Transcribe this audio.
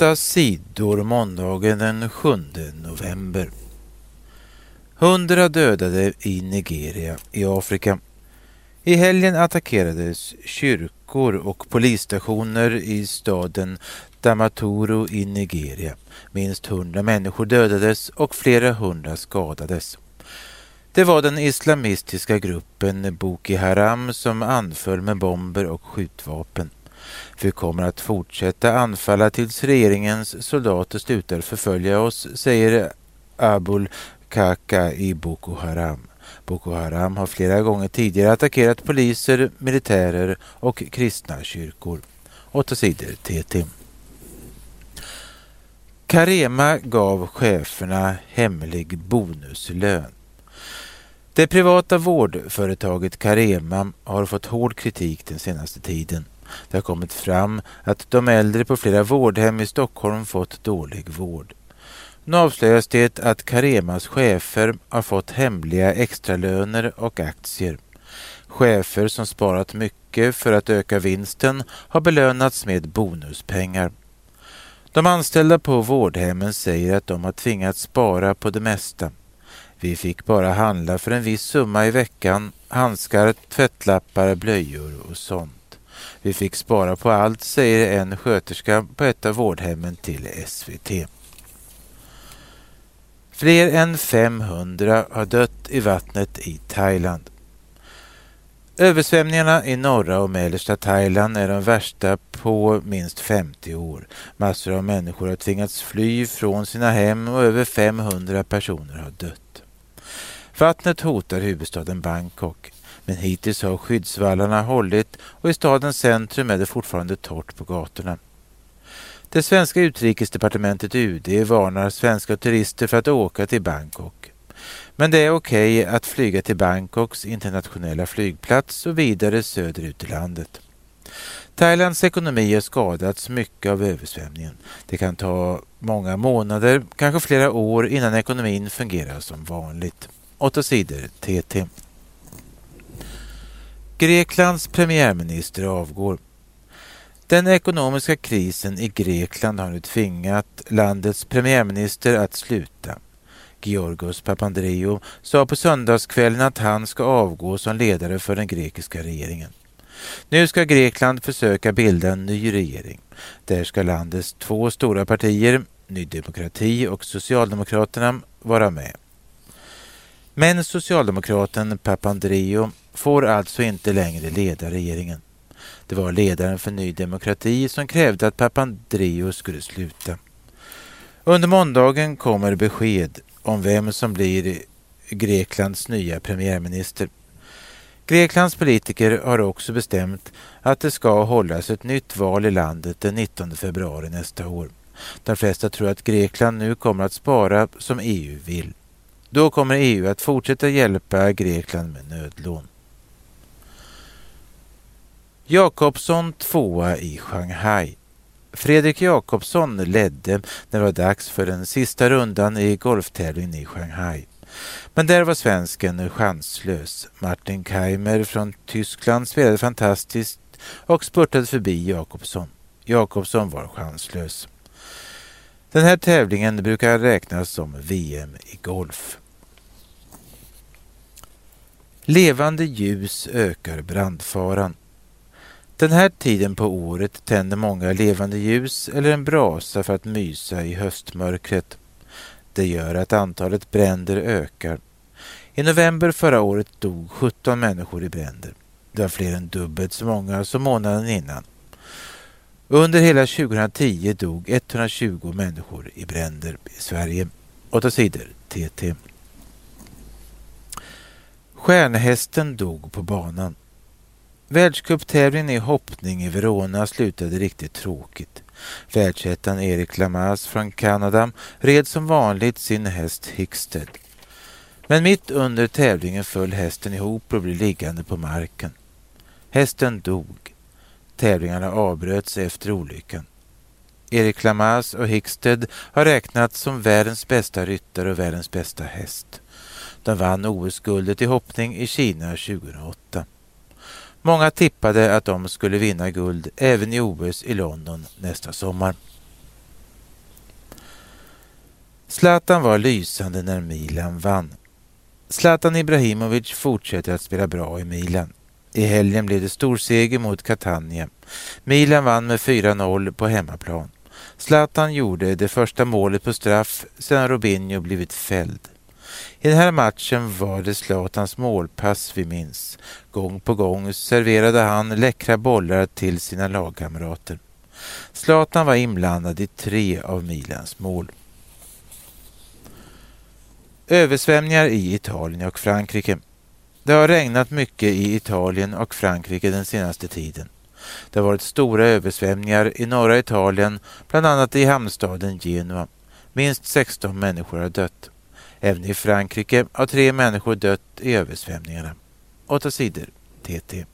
Åtta sidor måndagen den 7 november. Hundra dödade i Nigeria i Afrika. I helgen attackerades kyrkor och polisstationer i staden Damaturu i Nigeria. Minst hundra människor dödades och flera hundra skadades. Det var den islamistiska gruppen Boko Haram som anföll med bomber och skjutvapen. Vi kommer att fortsätta anfalla tills regeringens soldater slutar förfölja oss, säger Abul Kaka i Boko Haram. Boko Haram har flera gånger tidigare attackerat poliser, militärer och kristna kyrkor. 8 sidor TT. Carema gav cheferna hemlig bonuslön. Det privata vårdföretaget Carema har fått hård kritik den senaste tiden. Det har kommit fram att de äldre på flera vårdhem i Stockholm fått dålig vård. Nu avslöjas det att Caremas chefer har fått hemliga extralöner och aktier. Chefer som sparat mycket för att öka vinsten har belönats med bonuspengar. De anställda på vårdhemmen säger att de har tvingats spara på det mesta. Vi fick bara handla för en viss summa i veckan, handskar, tvättlappar, blöjor och sånt. Vi fick spara på allt, säger en sköterska på ett av vårdhemmen till SVT. Fler än 500 har dött i vattnet i Thailand. Översvämningarna i norra och mellersta Thailand är de värsta på minst 50 år. Massor av människor har tvingats fly från sina hem och över 500 personer har dött. Vattnet hotar huvudstaden Bangkok, men hittills har skyddsvallarna hållit och i stadens centrum är det fortfarande torrt på gatorna. Det svenska utrikesdepartementet UD varnar svenska turister för att åka till Bangkok. Men det är okej okay att flyga till Bangkoks internationella flygplats och vidare söderut i landet. Thailands ekonomi har skadats mycket av översvämningen. Det kan ta många månader, kanske flera år innan ekonomin fungerar som vanligt. Åtta sidor TT. Greklands premiärminister avgår. Den ekonomiska krisen i Grekland har nu tvingat landets premiärminister att sluta. Georgos Papandreou sa på söndagskvällen att han ska avgå som ledare för den grekiska regeringen. Nu ska Grekland försöka bilda en ny regering. Där ska landets två stora partier, Ny Demokrati och Socialdemokraterna, vara med. Men socialdemokraten Papandreou får alltså inte längre leda regeringen. Det var ledaren för Ny Demokrati som krävde att Papandreou skulle sluta. Under måndagen kommer besked om vem som blir Greklands nya premiärminister. Greklands politiker har också bestämt att det ska hållas ett nytt val i landet den 19 februari nästa år. De flesta tror att Grekland nu kommer att spara som EU vill. Då kommer EU att fortsätta hjälpa Grekland med nödlån. Jakobsson tvåa i Shanghai. Fredrik Jakobsson ledde när det var dags för den sista rundan i golftävlingen i Shanghai. Men där var svensken chanslös. Martin Keimer från Tyskland spelade fantastiskt och spurtade förbi Jakobsson. Jakobsson var chanslös. Den här tävlingen brukar räknas som VM i golf. Levande ljus ökar brandfaran. Den här tiden på året tänder många levande ljus eller en brasa för att mysa i höstmörkret. Det gör att antalet bränder ökar. I november förra året dog 17 människor i bränder. Det var fler än dubbelt så många som månaden innan. Under hela 2010 dog 120 människor i bränder i Sverige. 8 sidor TT. Stjärnhästen dog på banan. Världscuptävlingen i hoppning i Verona slutade riktigt tråkigt. Världsettan Erik Lamas från Kanada red som vanligt sin häst Hickstead. Men mitt under tävlingen föll hästen ihop och blev liggande på marken. Hästen dog. Tävlingarna avbröts efter olyckan. Erik Lamas och Hickstead har räknats som världens bästa ryttare och världens bästa häst. De vann OS-guldet i hoppning i Kina 2008. Många tippade att de skulle vinna guld även i OS i London nästa sommar. Zlatan var lysande när Milan vann. Zlatan Ibrahimovic fortsätter att spela bra i Milan. I helgen blev det storseger mot Catania. Milan vann med 4-0 på hemmaplan. Zlatan gjorde det första målet på straff sedan Robinho blivit fälld. I den här matchen var det Zlatans målpass vi minns. Gång på gång serverade han läckra bollar till sina lagkamrater. Zlatan var inblandad i tre av Milans mål. Översvämningar i Italien och Frankrike. Det har regnat mycket i Italien och Frankrike den senaste tiden. Det har varit stora översvämningar i norra Italien, bland annat i hamnstaden Genua. Minst 16 människor har dött. Även i Frankrike har tre människor dött i översvämningarna. Åtta sidor TT.